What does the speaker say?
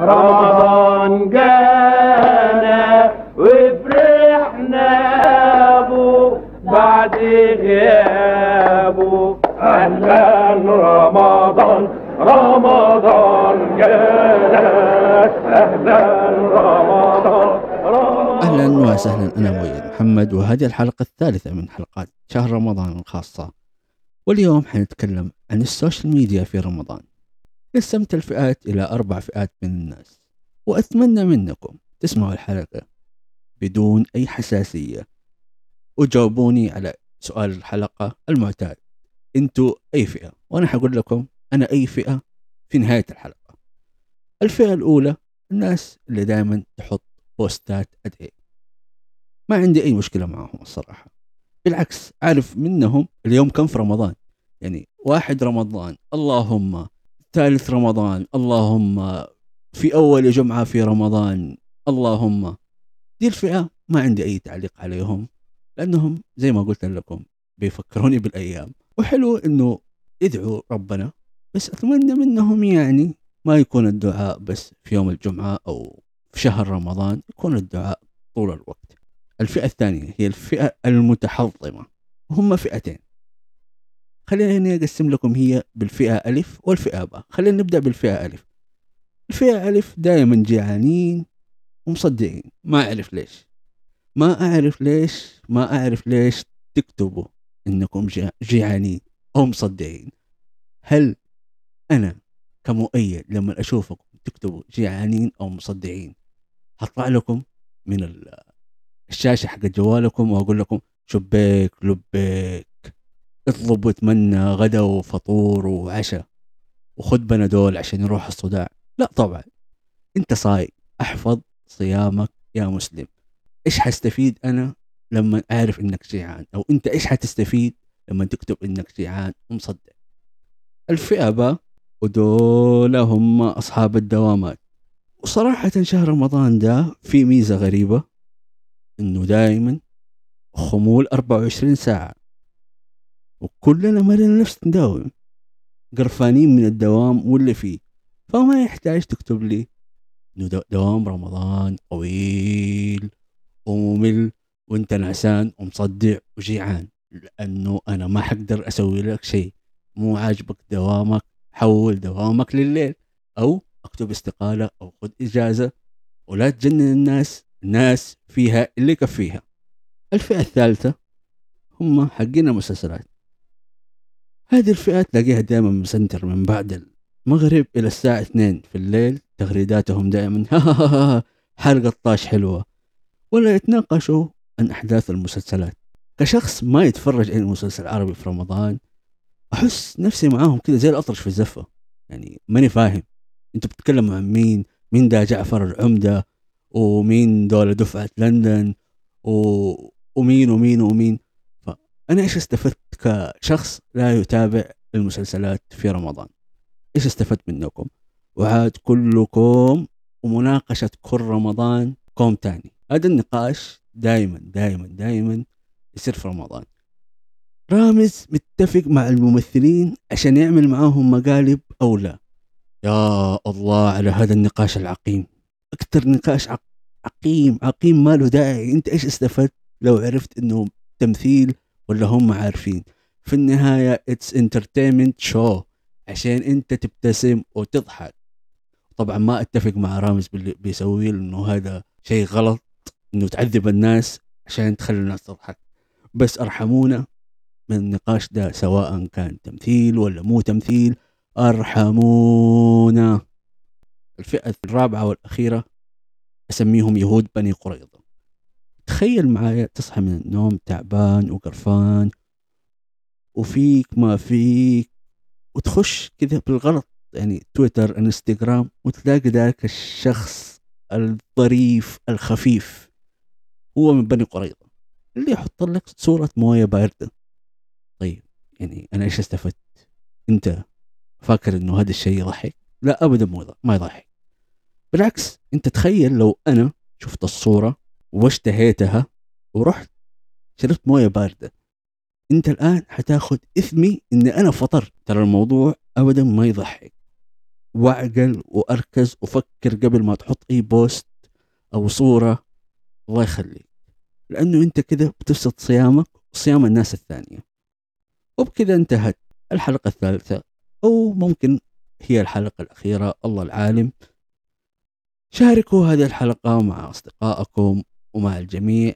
رمضان جانا وفرحنا أبو بعد غيابه أهلا رمضان رمضان جانا أهلا رمضان أهلا وسهلا أنا مؤيد محمد وهذه الحلقة الثالثة من حلقات شهر رمضان الخاصة. واليوم حنتكلم عن السوشيال ميديا في رمضان. قسمت الفئات إلى أربع فئات من الناس وأتمنى منكم تسمعوا الحلقة بدون أي حساسية. وجاوبوني على سؤال الحلقة المعتاد. أنتوا أي فئة؟ وأنا حقول لكم أنا أي فئة في نهاية الحلقة. الفئة الأولى الناس اللي دائما تحط بوستات أدعي ما عندي أي مشكلة معهم الصراحة. بالعكس عارف منهم اليوم كم في رمضان. يعني واحد رمضان اللهم ثالث رمضان. اللهم في أول جمعة في رمضان. اللهم دي الفئة ما عندي أي تعليق عليهم لأنهم زي ما قلت لكم بيفكروني بالأيام. وحلو إنه يدعوا ربنا بس أتمنى منهم يعني ما يكون الدعاء بس في يوم الجمعة أو في شهر رمضان يكون الدعاء طول الوقت. الفئة الثانية هي الفئة المتحطمة. وهم فئتين. خليني أقسم لكم هي بالفئة ألف والفئة باء. خلينا نبدأ بالفئة ألف. الفئة ألف دائما جيعانين ومصدقين ما أعرف ليش. ما أعرف ليش ما أعرف ليش تكتبوا إنكم جيعانين أو مصدقين هل أنا كمؤيد لما أشوفكم تكتبوا جيعانين أو مصدقين هطلع لكم من ال- الشاشة حق جوالكم وأقول لكم شبيك لبيك. اطلب واتمنى غدا وفطور وعشاء وخذ بنادول عشان يروح الصداع. لا طبعا. انت صايم احفظ صيامك يا مسلم. إيش حستفيد أنا لما اعرف انك جيعان؟ أو انت إيش حتستفيد لما تكتب انك جيعان ومصدق؟ الفئة با ودول هم أصحاب الدوامات. وصراحة شهر رمضان ده في ميزة غريبة إنه دائما خمول 24 ساعة. وكلنا مرينا نفس نداوم قرفانين من الدوام واللي فيه. فما يحتاج تكتب لي دوام رمضان طويل وممل وانت نعسان ومصدع وجيعان. لأنه أنا ما حقدر أسوي لك شيء. مو عاجبك دوامك حول دوامك لليل. أو أكتب استقالة أو خذ إجازة. ولا تجنن الناس. الناس فيها اللي يكفيها. الفئة الثالثة هم حقين المسلسلات. هذه الفئة تلاقيها دائما مسنتر من بعد المغرب إلى الساعة 2 في الليل تغريداتهم دائما حلقة طاش حلوة. ولا يتناقشوا عن أحداث المسلسلات. كشخص ما يتفرج أي مسلسل عربي في رمضان أحس نفسي معاهم كذا زي الأطرش في الزفة يعني ماني فاهم. أنتوا بتتكلموا عن مين؟ مين ده جعفر العمدة؟ ومين دول دفعة لندن؟ و... ومين ومين ومين؟ فأنا إيش استفدت كشخص لا يتابع المسلسلات في رمضان؟ إيش استفدت منكم؟ وعاد كلكم ومناقشة كل رمضان كوم تاني. هذا النقاش دائما دائما دائما يصير في رمضان. رامز متفق مع الممثلين عشان يعمل معاهم مقالب أو لا. يا الله على هذا النقاش العقيم. أكثر نقاش عق- عقيم عقيم ما له داعي. أنت إيش استفدت؟ لو عرفت إنه تمثيل ولا هم عارفين. في النهاية it's entertainment show عشان انت تبتسم وتضحك. طبعا ما أتفق مع رامز باللي بيسويه لأنه هذا شيء غلط إنه تعذب الناس عشان تخلي الناس تضحك. بس أرحمونا من النقاش ده سواء كان تمثيل ولا مو تمثيل. أرحمونا. الفئة الرابعة والأخيرة أسميهم يهود بني قريظة. تخيل معايا تصحى من النوم تعبان وقرفان وفيك ما فيك وتخش كذا بالغلط يعني تويتر انستغرام وتلاقي ذاك الشخص الظريف الخفيف هو من بني قريظة اللي يحط لك صورة موية باردة. طيب يعني أنا إيش استفدت؟ أنت فاكر إنه هذا الشيء يضحك؟ لا أبدا ما يضحك. بالعكس أنت تخيل لو أنا شفت الصورة واشتهيتها ورحت شربت موية باردة. انت الآن حتاخذ إثمي اني أنا فطرت. ترى الموضوع ابدا ما يضحك. واعقل وأركز وفكر قبل ما تحط أي بوست أو صورة. الله يخليك. لأنه أنت كذا بتفسد صيامك وصيام الناس الثانية. وبكذا انتهت الحلقة الثالثة أو ممكن هي الحلقة الأخيرة. الله العالم. شاركوا هذه الحلقة مع أصدقائكم ومع الجميع.